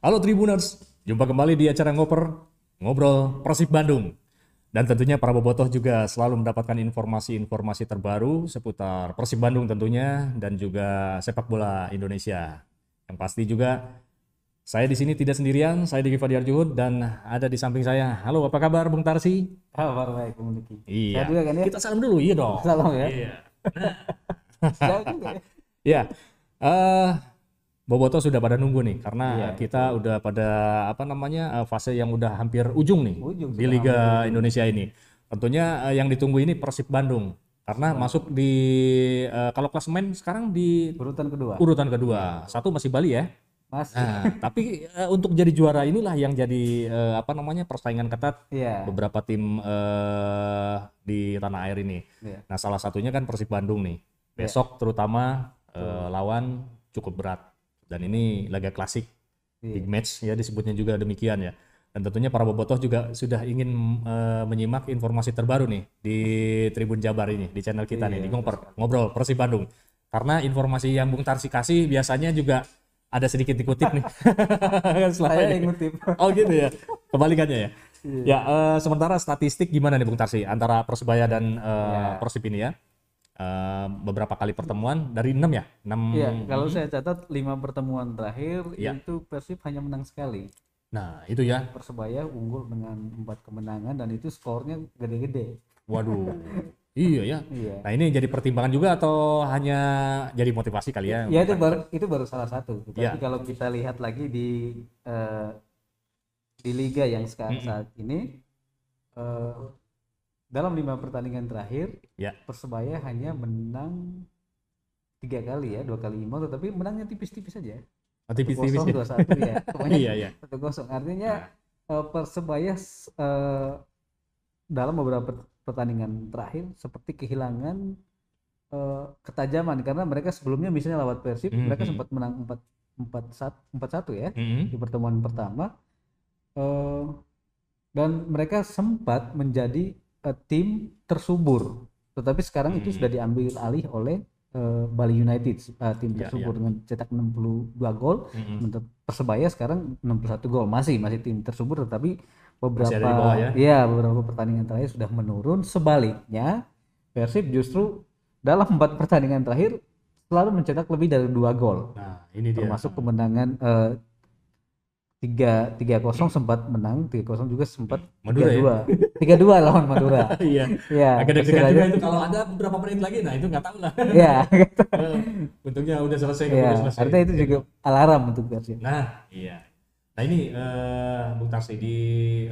Halo Tribuners, jumpa kembali di acara Ngoper, Ngobrol Persib Bandung. Dan tentunya para bobotoh juga selalu mendapatkan informasi-informasi terbaru seputar Persib Bandung tentunya dan juga sepak bola Indonesia. Yang pasti juga saya di sini tidak sendirian, saya Diki Fadiar Juhud dan ada di samping saya. Halo, apa kabar Bung Tarsi? Kabar baik, Bung Diki. Iya. Juga kan ya? Kita salam dulu, iya dong. Salam ya. Iya. Juga ya. Ya, eh Boboto sudah pada nunggu nih karena Iya, kita udah pada apa namanya eh, fase yang udah hampir ujung nih Ujung di Liga Indonesia ini. Tentunya eh, yang ditunggu ini Persib Bandung karena masuk di eh, kalau klasemen sekarang di Urutan kedua. urutan kedua. Satu masih Bali ya. Mas. Nah, tapi eh, untuk jadi juara inilah yang jadi eh, apa namanya persaingan ketat Iya. beberapa tim eh, di tanah air ini. Iya. Nah, salah satunya kan Persib Bandung nih. Besok terutama eh, lawan cukup berat. Dan ini laga klasik, Iya. big match ya disebutnya juga demikian ya. Dan tentunya para bobotoh juga sudah ingin eh, menyimak informasi terbaru nih di Tribun Jabar ini, di channel kita nih, di Ngoper, Ngobrol Persib Bandung. Karena informasi yang Bung Tarsi kasih biasanya juga ada sedikit dikutip nih. Saya yang ngutip. Oh gitu ya, kebalikannya ya. Ya, eh, sementara statistik gimana nih Bung Tarsi antara Persebaya dan eh, Persib ini ya? Eh, beberapa kali pertemuan dari 6 ya? 6 Iya, kalau saya catat lima pertemuan terakhir Iya. itu Persib hanya menang sekali. Nah, itu ya. Persebaya unggul dengan empat kemenangan dan itu skornya gede-gede. Waduh. iya ya. Iya. Nah, ini jadi pertimbangan juga atau hanya jadi motivasi kali ya? Ya itu baru itu baru salah satu. Tapi Iya. kalau kita lihat lagi di eh, di liga yang sekarang saat ini eh, dalam lima pertandingan terakhir Ya. persebaya hanya menang tiga kali ya, dua kali imbang, tetapi menangnya tipis-tipis saja. Oh, tipis-tipis ya. dua satu ya. Pokoknya Iya, iya. satu kosong. Artinya eh, persebaya eh, dalam beberapa pertandingan terakhir seperti kehilangan eh, ketajaman karena mereka sebelumnya misalnya lewat Persib Mhm. mereka sempat menang empat empat satu empat satu ya Mm-mm. di pertemuan pertama dan mereka sempat menjadi eh, tim tersubur. Tetapi sekarang itu Hmm. sudah diambil alih oleh eh, Bali United eh, tim Ya, tersubur dengan cetak 62 gol. Untuk Persebaya sekarang 61 gol. Masih masih tim tersubur tetapi beberapa bawah ya? iya, beberapa pertandingan terakhir sudah menurun. Sebaliknya Persib justru dalam empat pertandingan terakhir selalu mencetak lebih dari dua gol. Nah, ini dia. termasuk kemenangan eh, tiga tiga kosong sempat menang tiga kosong juga sempat Madura ya? dua tiga dua lawan Madura Iya. ya Agak Persiraja- juga itu kalau ada beberapa menit lagi, nah itu nggak tahu lah. ya Eh, Untungnya udah selesai, ya udah selesai. artinya itu juga alarm untuk Persib Nah, iya. Nah ini eh Bung Tarsi di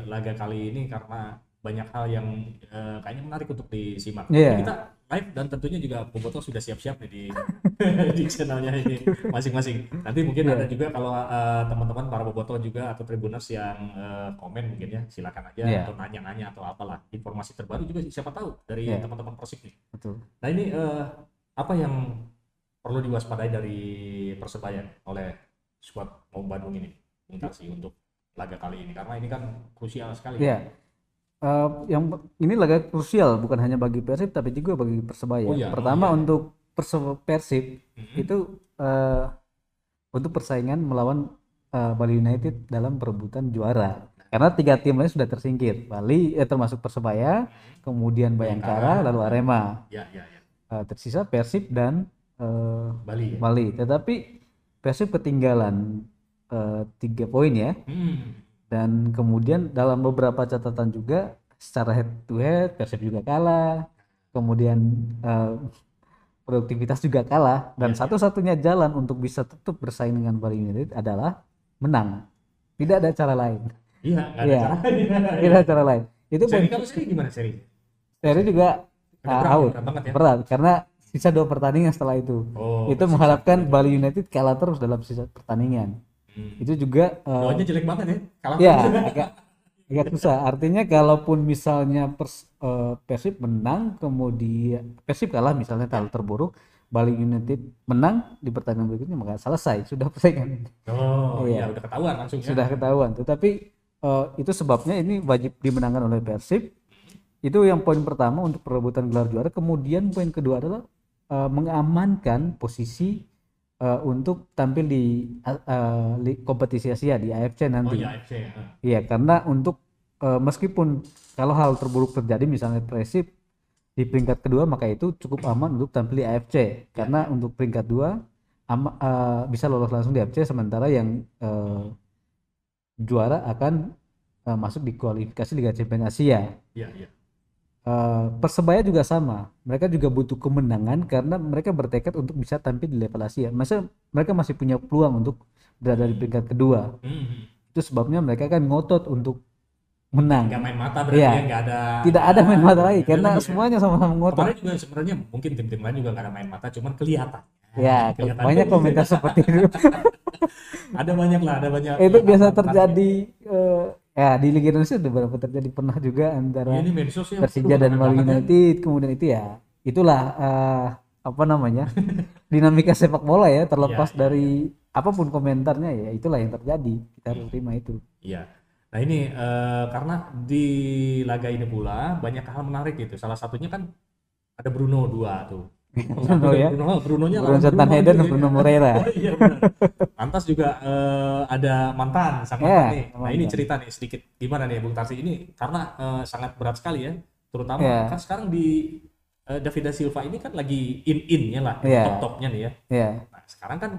laga kali ini karena banyak hal yang eh, kayaknya menarik untuk disimak. Iya. Jadi Kita live dan tentunya juga Boboto sudah siap-siap di di channelnya ini masing-masing. Nanti mungkin Iya. ada juga kalau eh, teman-teman para Boboto juga atau Tribuners yang eh, komen mungkin ya silakan aja Iya. atau nanya-nanya atau apalah informasi terbaru juga siapa tahu dari Iya. teman-teman Persib nih. betul Nah ini eh, apa yang perlu diwaspadai dari Persebaya oleh skuad Maung Bandung ini, untuk laga kali ini? Karena ini kan krusial sekali. Iya. Eh, yang ini laga krusial bukan hanya bagi Persib tapi juga bagi Persebaya. Oh iya, Pertama oh iya. untuk Perse- Persib Mhm. itu eh, untuk persaingan melawan eh, Bali United dalam perebutan juara. Karena tiga tim lain sudah tersingkir. Bali eh, termasuk Persebaya, kemudian Bayangkara, lalu Arema. Ya, ya, ya. Eh, tersisa Persib dan eh, Bali ya. Bali. Tetapi Persib ketinggalan eh, tiga poin ya Hmm. Dan kemudian dalam beberapa catatan juga secara head to head Persib juga kalah. Kemudian eh, produktivitas juga kalah. Dan Iya, satu-satunya jalan untuk bisa tetap bersaing dengan Bali United adalah menang. Tidak ada cara lain. Iya, ada cara. tidak ada cara lain. Itu Seri kalau seri gimana seri? seri juga berat, out. berat ya. berat karena sisa dua pertandingan setelah itu. Oh, itu mengharapkan Bali United kalah terus dalam sisa pertandingan Hmm. itu juga Doanya jelek banget ya. Kalah Ya, agak agak susah. Artinya kalaupun misalnya pers, eh, Persib menang, kemudian Persib kalah misalnya terlalu terburuk, Bali United menang di pertandingan berikutnya maka selesai sudah persaingan Oh, Iya. iya udah ketahuan langsung ya. sudah ketahuan. Tetapi eh, itu sebabnya ini wajib dimenangkan oleh Persib. Itu yang poin pertama untuk perebutan gelar juara. Kemudian poin kedua adalah eh, mengamankan posisi eh, untuk tampil di li- kompetisi Asia di AFC Oh nanti. iya AFC. ya. Iya, karena untuk eh, meskipun kalau hal terburuk terjadi misalnya Persib di peringkat kedua maka itu cukup aman untuk tampil di AFC karena untuk peringkat dua ama- eh, bisa lolos langsung di AFC sementara yang eh, juara akan eh, masuk di kualifikasi Liga Champions Asia. Iya iya. Eh, Persebaya juga sama, mereka juga butuh kemenangan karena mereka bertekad untuk bisa tampil di level Asia. Masa mereka masih punya peluang untuk berada di peringkat kedua. Hmm. Itu sebabnya mereka kan ngotot untuk menang. Nggak main mata berarti Iya. ya nggak ada. Tidak ada main mata lagi karena ya. semuanya sama-sama ngotot. Kemarin juga sebenarnya mungkin tim-tim lain juga nggak ada main mata, cuman kelihatan. Ya, Kelihatan. banyak komentar seperti itu. Ada banyak lah, ada banyak. itu biasa terjadi eh, ya di Liga Indonesia udah beberapa terjadi pernah juga antara Iya, ini medsos ya. Persija dan Bali ya. United kemudian itu ya itulah eh, apa namanya dinamika sepak bola ya terlepas Iya, iya, dari apa pun komentarnya ya itulah yang terjadi kita harus terima itu Iya. Nah ini eh, karena di laga ini pula banyak hal menarik gitu. Salah satunya kan ada Bruno dua tuh. Bruno ya Bruno, Brunonya Bruno Heden gitu ya. Bruno Moreira Iya benar. Lantas juga eh, ada mantan sang Iya, mantan nih. Nah ini mantan. cerita nih sedikit gimana nih Bung Tarsi ini karena eh, sangat berat sekali ya. Terutama Iya. kan sekarang di eh, David da Silva ini kan lagi in-innya lah, Iya. top-topnya nih ya. ya Nah sekarang kan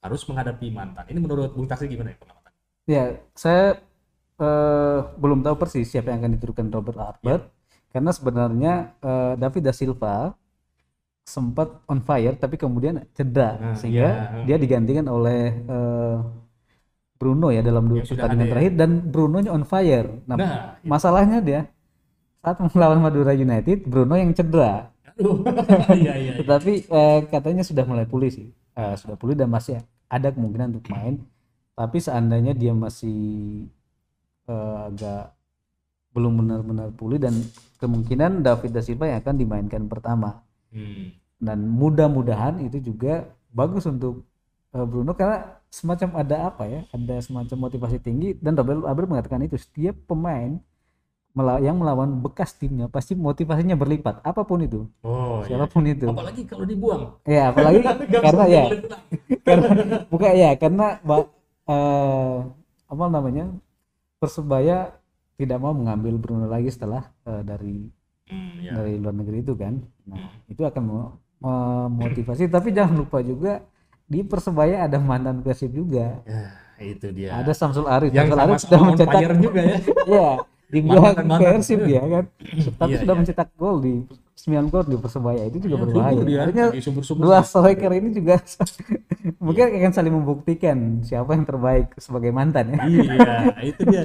harus menghadapi mantan. Ini menurut Bung Tarsi gimana ya pengamatan? ya saya eh, belum tahu persis siapa yang akan diturunkan Robert Albert karena sebenarnya eh, David da Silva sempat on fire tapi kemudian cedera Nah, sehingga iya. dia digantikan oleh eh, Bruno ya dalam dua sudah pertandingan ya. terakhir dan Bruno on fire. Nah, Nah, masalahnya dia saat melawan Madura United Bruno yang cedera. aduh. Iya iya. iya. Tetapi eh, katanya sudah mulai pulih sih. Eh, sudah pulih dan masih ada kemungkinan untuk main. Tapi seandainya dia masih eh, agak belum benar-benar pulih dan kemungkinan David da Silva yang akan dimainkan pertama. Hmm. Dan mudah-mudahan itu juga bagus untuk eh, Bruno karena semacam ada apa ya? Ada semacam motivasi tinggi dan Robert Albert mengatakan itu setiap pemain yang melawan bekas timnya pasti motivasinya berlipat apa pun itu Oh iya. siapa pun itu Apalagi kalau dibuang. ya apalagi karena ya karena bukan ya karena eh, apa namanya persebaya tidak mau mengambil Bruno lagi setelah eh, dari Hmm, ya. dari luar negeri itu kan nah itu akan mo- memotivasi tapi jangan lupa juga di persebaya ada mantan persib juga Ya, itu dia. ada Samsul Arif yang Samsul Arif sudah mencetak juga ya. ya di Mantan-mantan. persib dia kan tapi Iya, sudah iya. mencetak gol di 9 gol di persebaya itu juga Iya, berbahaya artinya dua striker ini juga mungkin akan saling membuktikan siapa yang terbaik sebagai mantan ya. Iya, itu dia.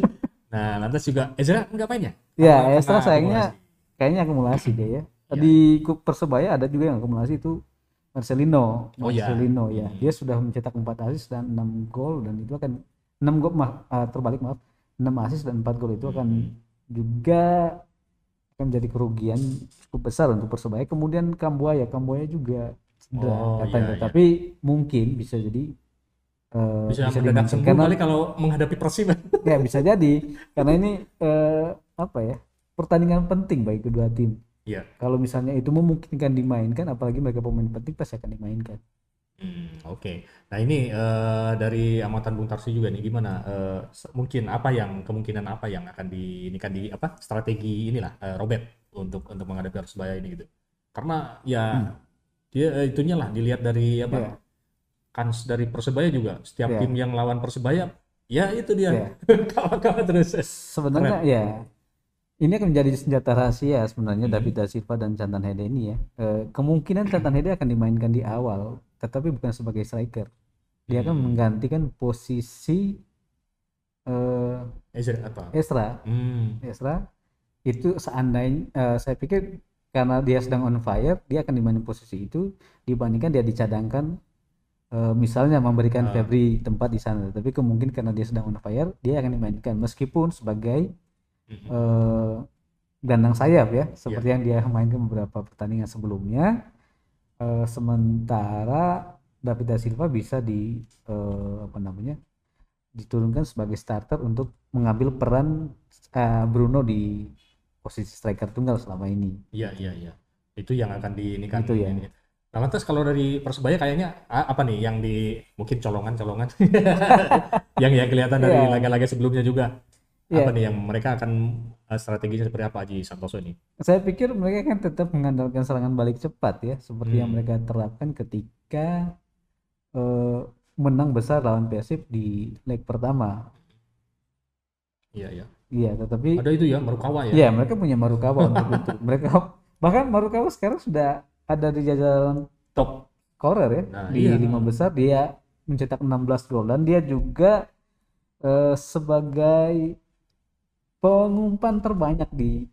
Nah, lantas juga Ezra enggak main ya? Ya, Estra kena sayangnya? Kayaknya akumulasi dia ya. Iya. Di klub Persebaya ada juga yang akumulasi itu Marcelino. Oh, iya. Marcelino ya. Hmm. Dia sudah mencetak 4 assist dan 6 gol dan itu akan 6 gol maaf, ah, terbalik maaf. 6 assist dan 4 gol itu akan Hmm. juga akan menjadi kerugian cukup besar untuk Persebaya. Kemudian Kambuaya, Kambuaya juga cedera Oh, katanya. iya, iya. Tapi mungkin bisa jadi eh, Bisa, bisa mendadak dimainkan. sembuh karena kali kalau menghadapi Persib. ya bisa jadi karena ini eh, apa ya pertandingan penting bagi kedua tim Iya. kalau misalnya itu memungkinkan dimainkan apalagi mereka pemain penting pasti akan dimainkan Hmm, Oke. Nah ini eh, dari amatan Bung Tarsi juga nih gimana? Se- mungkin apa yang kemungkinan apa yang akan di ini kan di apa strategi inilah eh, Robert untuk untuk menghadapi Persebaya ini gitu. Karena ya dia eh, itunya lah dilihat dari apa Iya. kans dari Persebaya juga setiap Iya. tim yang lawan Persebaya ya itu dia Iya. kalah-kalah terus. sebenarnya ya ini akan menjadi senjata rahasia sebenarnya Hmm. David da Silva dan Cantan Hede ini ya Eh, kemungkinan Cantan Hede akan dimainkan di awal tetapi bukan sebagai striker dia akan Hmm. menggantikan posisi eh, Ezra apa? Esra Hmm. Esra itu seandainya eh, saya pikir karena dia sedang on fire dia akan dimainin posisi itu dibandingkan dia dicadangkan eh, misalnya memberikan Ah. Febri tempat di sana tapi kemungkinan karena dia sedang on fire dia akan dimainkan meskipun sebagai Eh, gelandang sayap ya seperti yang dia mainkan beberapa pertandingan sebelumnya Eh, sementara David da Silva bisa di eh, apa namanya diturunkan sebagai starter untuk mengambil peran eh, Bruno di posisi striker tunggal selama ini Iya iya iya. Itu yang akan di ini kan Itu ya. ini. Nah, lantas kalau dari Persebaya kayaknya apa nih yang di mungkin colongan-colongan yang yang kelihatan dari Iya. laga-laga sebelumnya juga Iya. apa nih yang mereka akan eh, strateginya seperti apa Haji Santoso ini? Saya pikir mereka kan tetap mengandalkan serangan balik cepat ya, seperti yang Hmm. mereka terapkan ketika eh, menang besar lawan Persib di leg pertama. Iya ya. Iya, tetapi Ada itu ya Marukawa ya. Iya, mereka punya Marukawa untuk itu. Mereka bahkan Marukawa sekarang sudah ada di jajaran Top. scorer ya Nah, di iya. lima besar dia mencetak 16 gol dan dia juga eh, sebagai pengumpan terbanyak di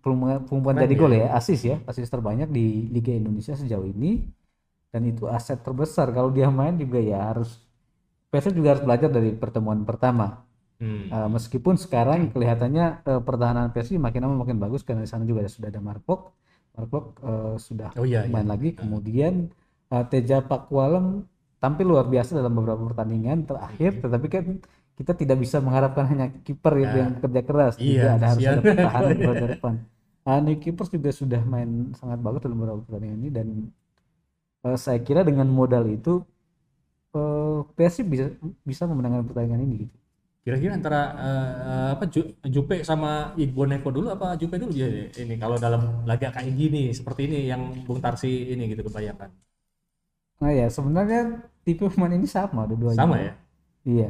pengumpan, jadi ya. gol ya, asis ya, asis terbanyak di Liga Indonesia sejauh ini dan itu aset terbesar kalau dia main juga ya harus Persib juga harus belajar dari pertemuan pertama Hmm. Uh, meskipun sekarang kelihatannya uh, pertahanan Persib makin lama makin bagus karena di sana juga sudah ada Markok. Markok uh, sudah Oh iya, main iya. lagi. Kemudian uh, Teja Pakualem tampil luar biasa dalam beberapa pertandingan terakhir, tetapi kan kita tidak bisa mengharapkan hanya kiper itu Ya. yang kerja keras, Iya, juga ada harus ada pertahanan di roda depan. Uh, New Keepers juga sudah main sangat bagus dalam beberapa pertandingan ini dan uh, saya kira dengan modal itu uh, Persib bisa bisa memenangkan pertandingan ini gitu. Kira-kira antara eh, apa Ju- Jupe sama Iqbal Neko dulu apa Jupe dulu ya ini kalau dalam laga kayak gini seperti ini yang Bung Tarsi ini gitu kebayangkan. Nah ya sebenarnya tipe pemain ini sama dua-duanya. Sama ya? Iya.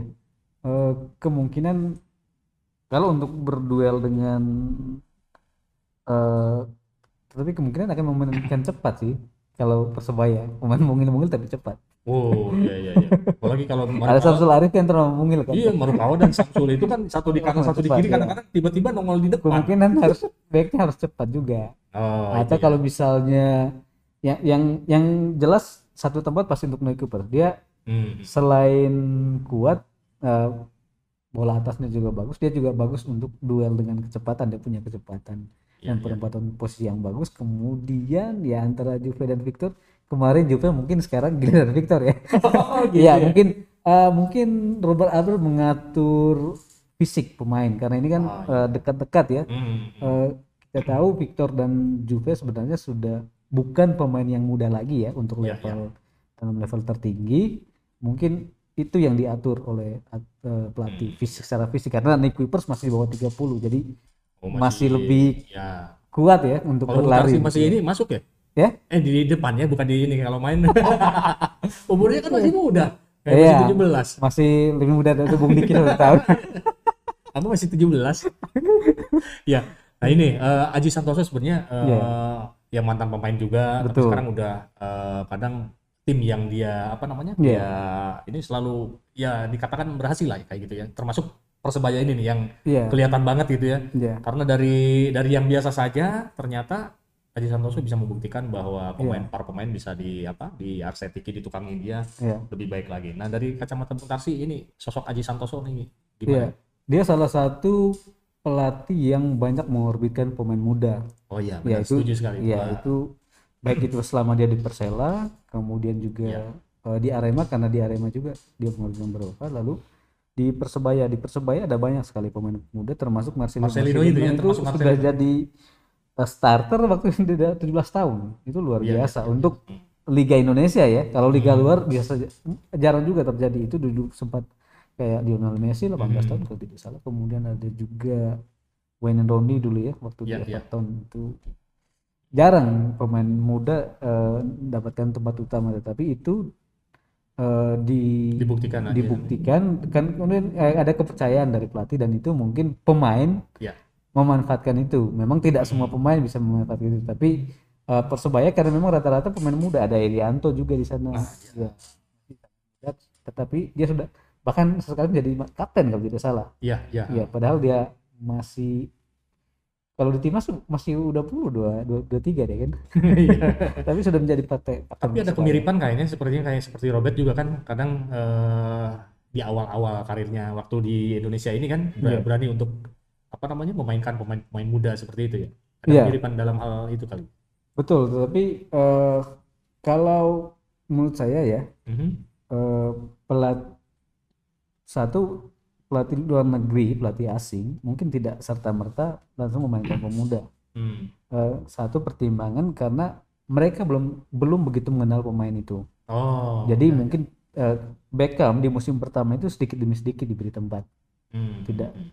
Eh, kemungkinan kalau untuk berduel dengan eh tapi kemungkinan akan memainkan cepat sih kalau persebaya pemain mungil-mungil tapi cepat. Oh iya iya iya. Apalagi kalau Ada Samsul Arif yang terlalu mungil kan. iya Marukawa dan Samsul itu kan satu di kanan satu di kiri iya. kadang-kadang tiba-tiba nongol di depan. Kemungkinan harus backnya harus cepat juga. Oh, Atau itu ya. kalau misalnya yang yang yang jelas satu tempat pasti untuk Noy Cooper. Dia Hmm. selain kuat eh, bola atasnya juga bagus. Dia juga bagus untuk duel dengan kecepatan. Dia punya kecepatan. Iya, dan penempatan posisi yang bagus. Kemudian ya antara Juve dan Victor kemarin Juve mungkin sekarang giliran Victor ya. Oh, gitu ya ya. mungkin eh, mungkin Robert Albert mengatur fisik pemain. Karena ini kan Oh, eh, dekat-dekat ya. Hmm. Eh, kita tahu Victor dan Juve sebenarnya sudah bukan pemain yang muda lagi ya untuk Iya, level dalam level tertinggi. Mungkin itu yang diatur oleh eh, pelatih fisik secara fisik karena Nick Kuipers masih di bawah 30 jadi Oh, masih lebih ya. kuat ya untuk Kalau berlari masih ini masuk ya? ya Eh di depannya bukan di ini kalau main. Umurnya kan masih muda. Kayak Iya. masih 17. masih lebih muda dari Bung Diki satu tahun Kamu masih 17. ya. Nah ini eh, Aji Santoso sebenarnya eh, Iya. ya mantan pemain juga, tapi Betul. sekarang udah eh, kadang tim yang dia apa namanya? Iya. Ya ini selalu ya dikatakan berhasil lah kayak gitu ya. Termasuk Persebaya ini nih yang Iya, kelihatan banget gitu ya. iya, Karena dari dari yang biasa saja ternyata Aji Santoso bisa membuktikan bahwa pemain para pemain bisa di apa di arsetiki ditukangin dia iya. lebih baik lagi. Nah dari kacamata Bung Tarsi ini sosok Aji Santoso nih Iya. gimana? Dia salah satu pelatih yang banyak mengorbitkan pemain muda. Oh iya, Ya benar itu, setuju sekali. ya Wah, itu baik itu selama dia di Persela, kemudian juga eh, di Arema karena di Arema juga dia mengorbitkan beberapa. Lalu di Persebaya, di Persebaya ada banyak sekali pemain muda termasuk Marcelino. Marcelino itu ya, termasuk sudah Marcelino. jadi eh, starter waktu dia 17 tahun. Itu luar Iya, biasa untuk Liga Indonesia ya. Kalau Liga Hmm. luar biasa jarang juga terjadi. Itu dulu sempat kayak Lionel Messi 18 Hmm. tahun kalau tidak salah. Kemudian ada juga Wayne Rooney dulu ya waktu Iya, di iya. Everton itu jarang pemain muda eh, mendapatkan tempat utama tetapi itu eh, di dibuktikan aja. dibuktikan kan kemudian eh, ada kepercayaan dari pelatih dan itu mungkin pemain Ya. memanfaatkan itu. Memang tidak semua pemain bisa memanfaatkan itu, tapi eh, persebaya karena memang rata-rata pemain muda ada Irianto juga di sana. Ya. Tetapi dia sudah bahkan menjadi ma- kapten kalau tidak salah. Iya, iya. Ya, padahal dia masih kalau di timnas masih udah puluh dua dua, dua tiga deh kan. Iya. Tapi sudah menjadi kapten Tapi ada kemiripan kayaknya sepertinya kayak seperti Robert juga kan kadang eh, di awal-awal karirnya waktu di Indonesia ini kan Iya. berani untuk apa namanya memainkan pemain-pemain muda seperti itu ya. Ada Iya. kemiripan dalam hal itu kali. Betul, tetapi eh, kalau menurut saya ya Mhm. eh, pelat satu pelatih luar negeri pelatih asing mungkin tidak serta merta langsung memainkan pemuda Hmm. Eh, satu pertimbangan karena mereka belum belum begitu mengenal pemain itu. Oh. Jadi ya, mungkin eh, Beckham di musim pertama itu sedikit demi sedikit diberi tempat. Hmm, tidak. hmm, hmm.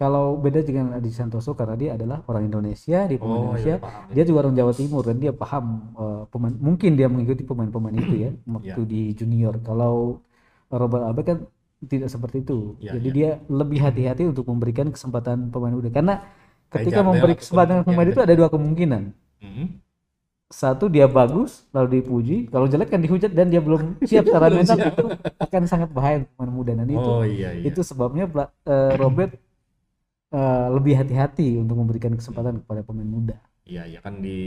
Kalau beda dengan Adi Santoso karena dia adalah orang Indonesia, dia pemain Oh, Indonesia, iya, paham. dia juga orang Jawa Timur dan dia paham eh, pemain mungkin dia mengikuti pemain-pemain itu ya waktu di junior. Kalau Robert Abe kan tidak seperti itu. Ya, Jadi ya. dia lebih hati-hati untuk memberikan kesempatan pemain muda karena ketika memberi kesempatan pemain itu ada dua kemungkinan. Hmm. Satu dia bagus lalu dipuji, kalau jelek kan dihujat dan dia belum siap secara mental siap. itu akan sangat bahaya untuk pemain muda dan itu Oh iya iya. itu sebabnya eh, Robert eh, lebih hati-hati untuk memberikan kesempatan kepada pemain muda. Iya iya kan di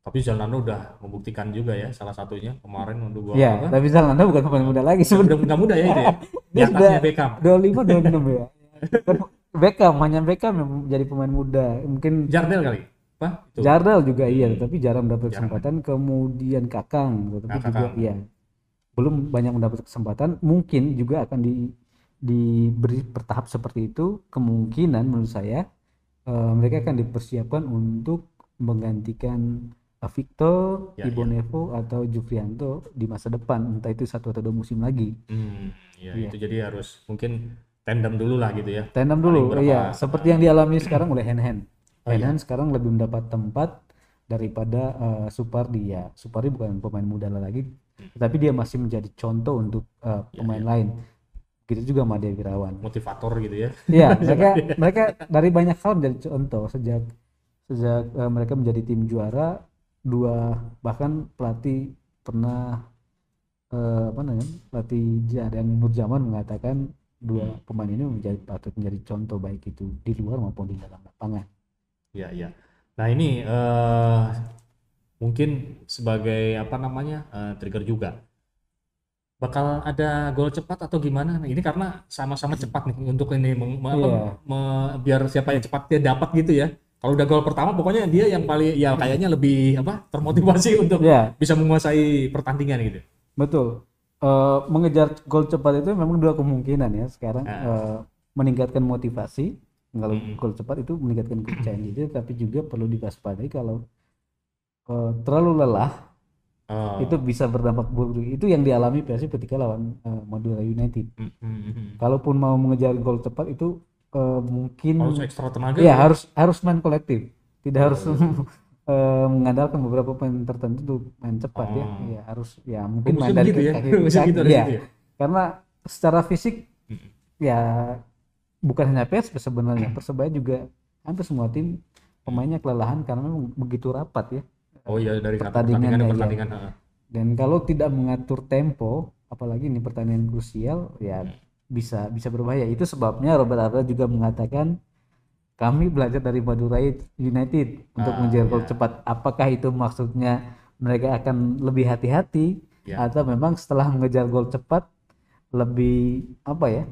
tapi Zalando udah membuktikan juga ya salah satunya kemarin untuk gua Ya, apa? tapi Zalando bukan pemain muda lagi sebenarnya. nggak muda ya itu ya. Di Dia atasnya sudah- Beckham. 25 26 ya. Beckham hanya Beckham yang menjadi pemain muda. Mungkin Jardel kali. Apa? Itu. Jardel juga iya, tapi jarang mendapat kesempatan. Kemudian Kakang, tapi Nah, juga Kakang. iya belum banyak mendapat kesempatan. Mungkin juga akan di diberi bertahap seperti itu. Kemungkinan menurut saya eh, mereka akan dipersiapkan untuk menggantikan Victor, Ya, Ibonevo atau Jufrianto di masa depan. Entah itu satu atau dua musim lagi. Hmm, ya Iya. itu jadi harus mungkin tandem dulu lah gitu ya. Tandem dulu, iya. Seperti yang dialami sekarang oleh Henhen. Oh, iya. Henhen sekarang lebih mendapat tempat daripada eh, Supardi ya. Supardi bukan pemain muda lagi, tapi dia masih menjadi contoh untuk Iya, pemain lain. Begitu juga Madia Wirawan. Motivator gitu ya. Iya, mereka mereka dari banyak hal menjadi contoh sejak sejak eh, mereka menjadi tim juara dua bahkan pelatih pernah eh, apa namanya pelatih Jadan Nurjaman mengatakan dua pemain ini menjadi patut menjadi contoh baik itu di luar maupun di dalam lapangan. Iya iya. Nah ini eh mungkin sebagai apa namanya eh, trigger juga. Bakal ada gol cepat atau gimana? Nah, ini karena sama-sama cepat nih untuk ini meng- me- apa, Iya. me- biar siapa yang cepat dia dapat gitu ya. Kalau udah gol pertama pokoknya dia yang paling ya kayaknya lebih apa termotivasi untuk Ya, bisa menguasai pertandingan gitu. betul. Eh, mengejar gol cepat itu memang dua kemungkinan ya sekarang Ah. Eh, meningkatkan motivasi kalau Mm-mm. gol cepat itu meningkatkan kepercayaan diri tapi juga perlu diwaspadai kalau eh, terlalu lelah Oh. itu bisa berdampak buruk itu yang dialami Persib ketika lawan eh, Madura United hmm, hmm. kalaupun mau mengejar gol cepat itu eh, mungkin Harus ekstra tenaga. ya ya? harus harus main kolektif tidak harus Oh, eh, mengandalkan beberapa pemain tertentu untuk main cepat ya Oh. ya harus ya Oh, mungkin main dari gitu ya. kaki gitu harus ya. gitu ya. karena secara fisik Mm. ya bukan hanya PS sebenarnya persebaya juga hampir semua tim pemainnya kelelahan karena memang begitu rapat ya Oh iya dari satu Pertandingan ya, pertandingan. heeh. dan kalau tidak mengatur tempo apalagi ini pertandingan krusial ya Hmm. Bisa bisa berbahaya itu sebabnya Robert Arda juga mengatakan kami belajar dari Madura United untuk Ah, mengejar gol ya. cepat apakah itu maksudnya mereka akan lebih hati-hati Ya. atau memang setelah mengejar gol cepat lebih apa ya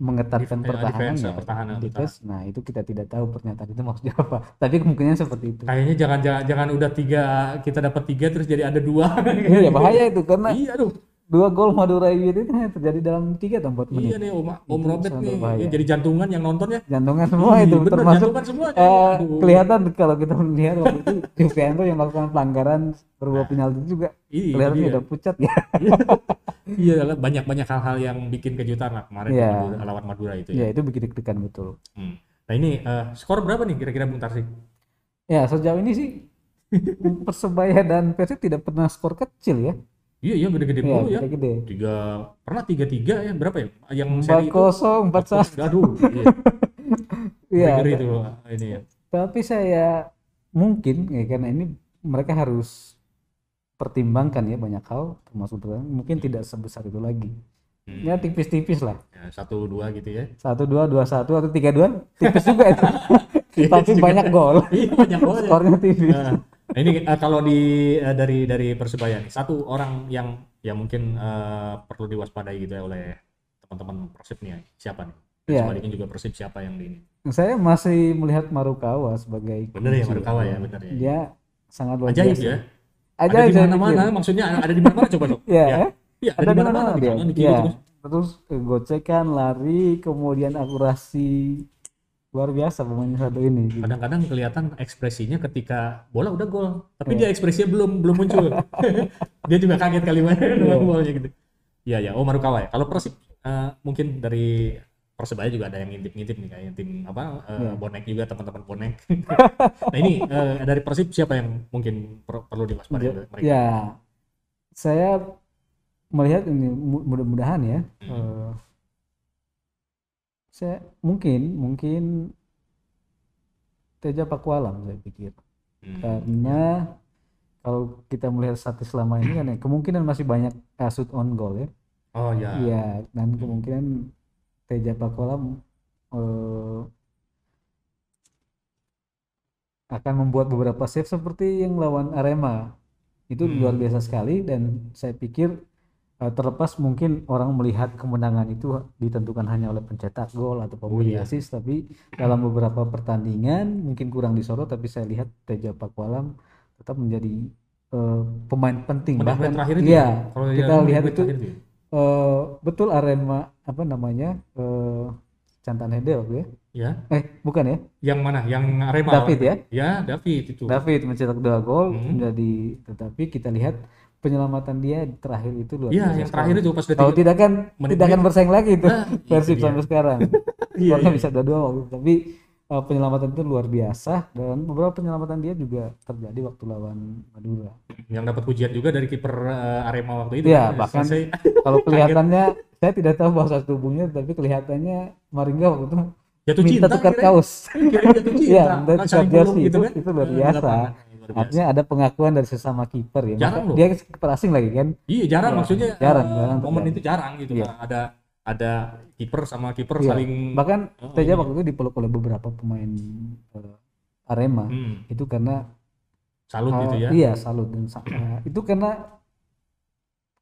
mengetatkan Def- pertahanan ya pertahanan, defense. nah itu kita tidak tahu pernyataan itu maksudnya apa tapi kemungkinan seperti itu Kayaknya jangan jangan jangan udah tiga kita dapat tiga terus jadi ada dua. iya bahaya itu karena iya aduh. Dua gol Madura United itu hanya terjadi dalam tiga atau empat Iya menit nih Om, Om Robert nih berbahaya. ya, jadi jantungan yang nonton ya. jantungan semua Ih, itu bener, termasuk semua. eh, Aduh. kelihatan kalau kita melihat waktu itu Juventus yang melakukan pelanggaran berubah penalti juga Iya, kelihatan iya. udah pucat ya Iya banyak-banyak hal-hal yang bikin kejutan lah kemarin Iya. Madura- lawan Madura itu ya ya. itu bikin deg-degan betul Hmm. Nah ini eh, skor berapa nih kira-kira Bung Tarsik? ya sejauh ini sih Persebaya dan Persib tidak pernah skor kecil ya Iya iya gede-gede ya mulu ya. gede Tiga pernah tiga tiga ya berapa ya? Yang seri itu kosong empat satu Aduh, iya. ya Ngeri itu ini ya. tapi saya mungkin ya karena ini mereka harus pertimbangkan ya banyak hal termasuk pertandingan, mungkin tidak sebesar itu lagi Hmm. ya tipis-tipis lah Ya, satu dua gitu ya. satu dua dua satu atau tiga dua tipis juga itu Tipis tapi banyak gol Iya banyak gol ya. skornya tipis Nah, nah ini eh, kalau di eh, dari dari persebaya nih satu orang yang yang mungkin eh, perlu diwaspadai gitu ya oleh teman-teman persib nih siapa nih? Dan Iya. Sebaliknya juga persib siapa yang di ini? saya masih melihat Marukawa sebagai Bener ya. Marukawa ya bener ya. dia sangat luar Ajaib biasa ya. ajaib ada di saya mana-mana maksudnya ada di mana-mana coba dong. ya, Ya. Iya, ada di mana-mana di dia kanan, di kiri ya terus. gocekan lari kemudian akurasi luar biasa pemain satu ini. gitu. Kadang-kadang kelihatan ekspresinya ketika bola udah gol, tapi dia ekspresinya belum belum muncul. dia juga kaget kali main Iya. golnya gitu. Iya ya, oh Marukawa ya. Kalau Persib eh, mungkin dari Persebaya juga ada yang ngintip-ngintip nih kayak tim apa eh, Iya. bonek juga teman-teman bonek. nah ini eh, dari Persib siapa yang mungkin per- perlu diwaspadai oleh mereka? Ya, saya melihat ini mu- mudah-mudahan ya. Hmm. eh, saya mungkin mungkin Teja Pakualam saya pikir Hmm. karena kalau kita melihat statis selama ini kan ya kemungkinan masih banyak uh, shoot on goal ya. Oh ya. Iya, dan kemungkinan Teja Pakualam eh, akan membuat beberapa save seperti yang lawan Arema. Itu Hmm. luar biasa sekali dan saya pikir terlepas mungkin orang melihat kemenangan itu ditentukan hanya oleh pencetak gol atau pemberi iya. assist tapi dalam beberapa pertandingan mungkin kurang disorot tapi saya lihat Teja Pakualam tetap menjadi eh, pemain penting Menit-menit bahkan terakhir iya ya? Kalau kita lihat itu eh, betul Arema apa namanya eh Cantan Hedel ya Ya, eh bukan ya yang mana? Yang Arema. David ya Ya, David itu. David mencetak dua gol Hmm. menjadi tetapi kita lihat penyelamatan dia terakhir itu luar Iya, yang terakhir itu pas kalau tidak kan menit- tidak akan bersaing lagi itu Nah, itu Persib dia. sampai sekarang Iya, Bahkan iya. bisa dua-dua waktu itu. tapi eh, penyelamatan itu luar biasa dan beberapa penyelamatan dia juga terjadi waktu lawan Madura yang dapat pujian juga dari kiper eh, Arema waktu itu. Iya, kan. bahkan Saya- kalau kelihatannya saya tidak tahu bahasa tubuhnya tapi kelihatannya Maringga waktu itu jatuh minta cinta tukar kirain. kaos jatuh cinta. Iya, minta tukar jersey gitu itu, kan. itu luar Eh. Luar biasa. Artinya ada pengakuan dari sesama kiper ya. Jarang loh. dia kiper asing lagi kan. Iya, jarang Iya, maksudnya. jarang, eh, jarang momen terjadi. itu jarang gitu. Iya. Karena Ada ada kiper sama kiper Iya. saling Bahkan Oh, Teja iya. waktu itu dipeluk oleh beberapa pemain eh, Arema. Hmm, Itu karena salut eh, gitu ya. Iya, salut dan eh, itu karena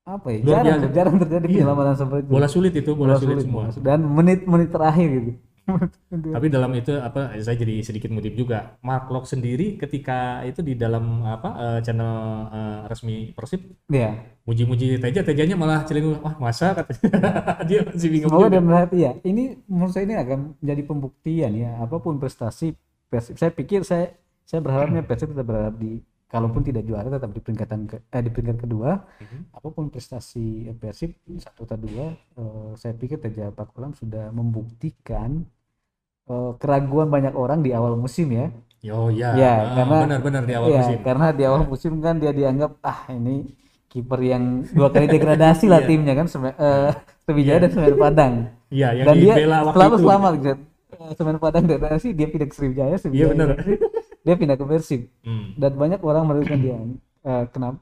apa ya? Luar jarang, biasa. jarang terjadi Iya. penyelamatan seperti itu. Bola sulit itu, bola, sulit, semua. bola sulit. Dan menit-menit terakhir gitu. Tapi dalam itu apa saya jadi sedikit ngutip juga. Mark Locke sendiri ketika itu di dalam apa eh, channel eh, resmi Persib Iya. muji-muji Teja, Tejanya malah celingu, wah masa katanya. dia masih bingung Semoga dia melihat iya. Ini menurut saya ini akan menjadi pembuktian ya. Apa pun prestasi Persib, saya pikir saya saya berharapnya Persib tetap berharap di kalaupun tidak juara tetap di peringkatan ke, eh, di peringkat kedua. Mhm. Apa pun prestasi Persib satu atau dua, eh, saya pikir Teja Pakulam sudah membuktikan eh, keraguan banyak orang di awal musim ya. Yo ya, Ya, ah, karena- benar-benar di awal Iya, musim. karena di awal musim kan dia dianggap ah ini kiper yang dua kali degradasi lah Iya. timnya kan Seme- eh, Sriwijaya dan Semen Padang Iya, yang dan dia selalu itu. selamat gitu. Semen Padang degradasi dia pindah ke Sriwijaya, Iya Sriwijaya benar. dia pindah ke Persib Hmm. dan banyak orang meragukan dia. Eh, kenapa?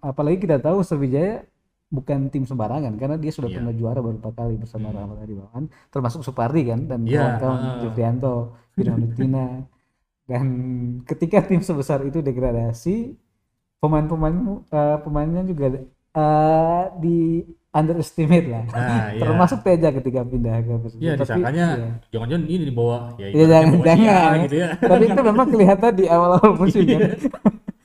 Apalagi kita tahu Sriwijaya bukan tim sembarangan karena dia sudah Iya. pernah juara beberapa kali bersama Hmm. Rahmat Adiwawan termasuk Supardi kan dan Iya, kawan-kawan ah. Jufrianto, Tina dan ketika tim sebesar itu degradasi pemain-pemain eh, pemainnya juga eh, di underestimate lah Nah, iya. termasuk Teja ketika pindah ke Persib Iya, Tapi, disangkanya iya. jangan-jangan ini di bawah ya Iya, ibaratnya jangan jangan ya. gitu ya. tapi itu memang kelihatan di awal-awal musim kan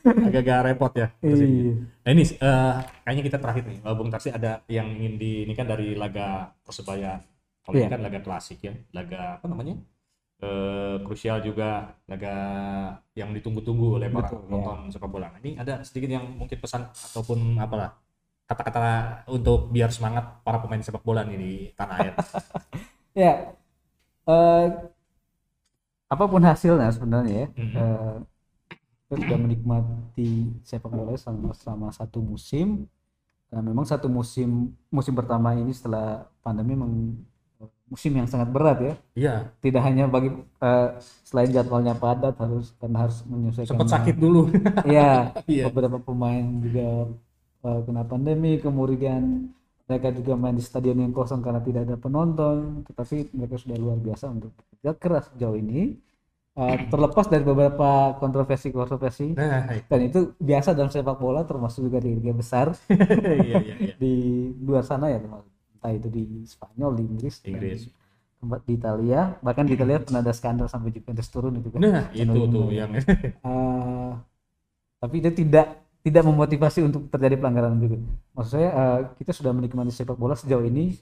Agak-agak repot ya. Iya. Nah, ini eh, kayaknya kita terakhir nih. Bung Tarsi ada yang ingin di ini kan dari laga Persebaya. Kalau ini Iya. kan laga klasik ya, laga apa namanya? Eh, krusial juga, laga yang ditunggu-tunggu oleh para Betul, ya. penonton sepak bola. Ini ada sedikit yang mungkin pesan ataupun apalah kata-kata untuk biar semangat para pemain sepak bola nih di tanah air. ya eh, apa pun hasilnya sebenarnya ya Mhm. eh, kita sudah menikmati sepak bola selama, selama satu musim Nah, memang satu musim musim pertama ini setelah pandemi memang eh, musim yang sangat berat ya Iya, tidak hanya bagi eh, selain jadwalnya padat harus karena harus menyesuaikan sempat sakit dulu. Iya, Iya. beberapa pemain juga eh, kena pandemi, kemudian mereka juga main di stadion yang kosong karena tidak ada penonton, tetapi mereka sudah luar biasa untuk bekerja keras sejauh ini. Eh, terlepas dari beberapa kontroversi-kontroversi, Nah, dan itu biasa dalam sepak bola, termasuk juga di liga besar iya iya iya. di luar sana ya, entah itu di Spanyol, di Inggris, Inggris. tempat di Italia, bahkan di Italia pernah ada skandal sampai Juventus turun itu kan. Nah, itu tuh yang Eh, tapi itu tidak tidak memotivasi untuk terjadi pelanggaran berikut. Maksud saya eh, kita sudah menikmati sepak bola sejauh ini.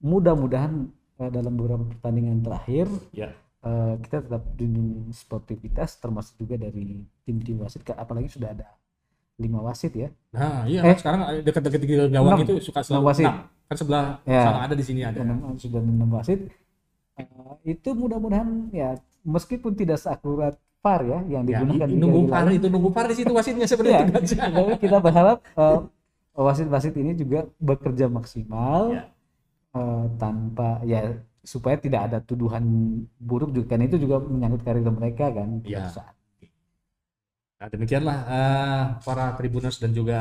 Mudah-mudahan eh, dalam beberapa pertandingan terakhir ya eh, kita tetap dinin sportivitas termasuk juga dari tim-tim wasit apalagi sudah ada lima wasit ya Nah, iya Eh. sekarang dekat-dekat di gawang itu suka selalu wasit. enam. Kan sebelah Ya. sana ada di sini ada. enam sudah enam wasit Eh, itu mudah-mudahan ya meskipun tidak seakurat VAR ya yang Ya, digunakan di nunggu lain. itu nunggu par di situ wasitnya sebenarnya itu aja. tapi kita berharap eh, wasit-wasit ini juga bekerja maksimal Ya. eh, tanpa ya supaya tidak ada tuduhan buruk juga kan itu juga menyangkut karir mereka kan Ya. saat Nah, demikianlah eh, para tribuners dan juga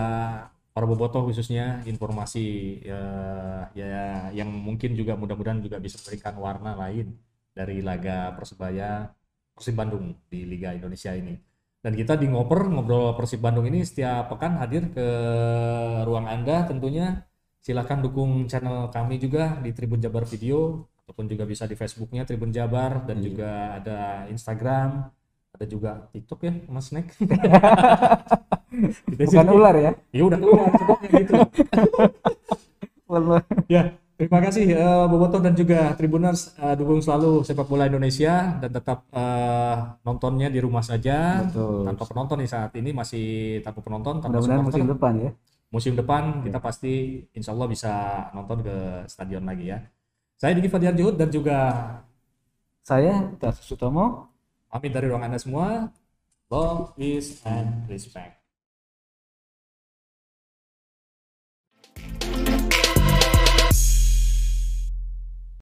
para bobotoh khususnya informasi eh, ya yang mungkin juga mudah-mudahan juga bisa memberikan warna lain dari laga Persebaya Persib Bandung di Liga Indonesia ini. Dan kita di Ngoper ngobrol Persib Bandung ini setiap pekan hadir ke ruang Anda tentunya. Silakan dukung channel kami juga di Tribun Jabar Video ataupun juga bisa di Facebooknya Tribun Jabar dan Iya. juga ada Instagram, ada juga TikTok ya Mas. Kita bukan ular ya Ya udah TikToknya gitu. Ular. Ya, terima kasih eh, Bobotoh dan juga Tribuners eh, dukung selalu sepak bola Indonesia dan tetap eh, nontonnya di rumah saja Betul. tanpa penonton nih saat ini masih tanpa penonton tanpa mudah-mudahan musim depan ya Musim depan kita pasti insya Allah bisa nonton ke stadion lagi ya. Saya Diki Fadiar Juhud dan juga saya Tarsus Sutomo pamit dari ruang Anda semua. Love, peace, and respect.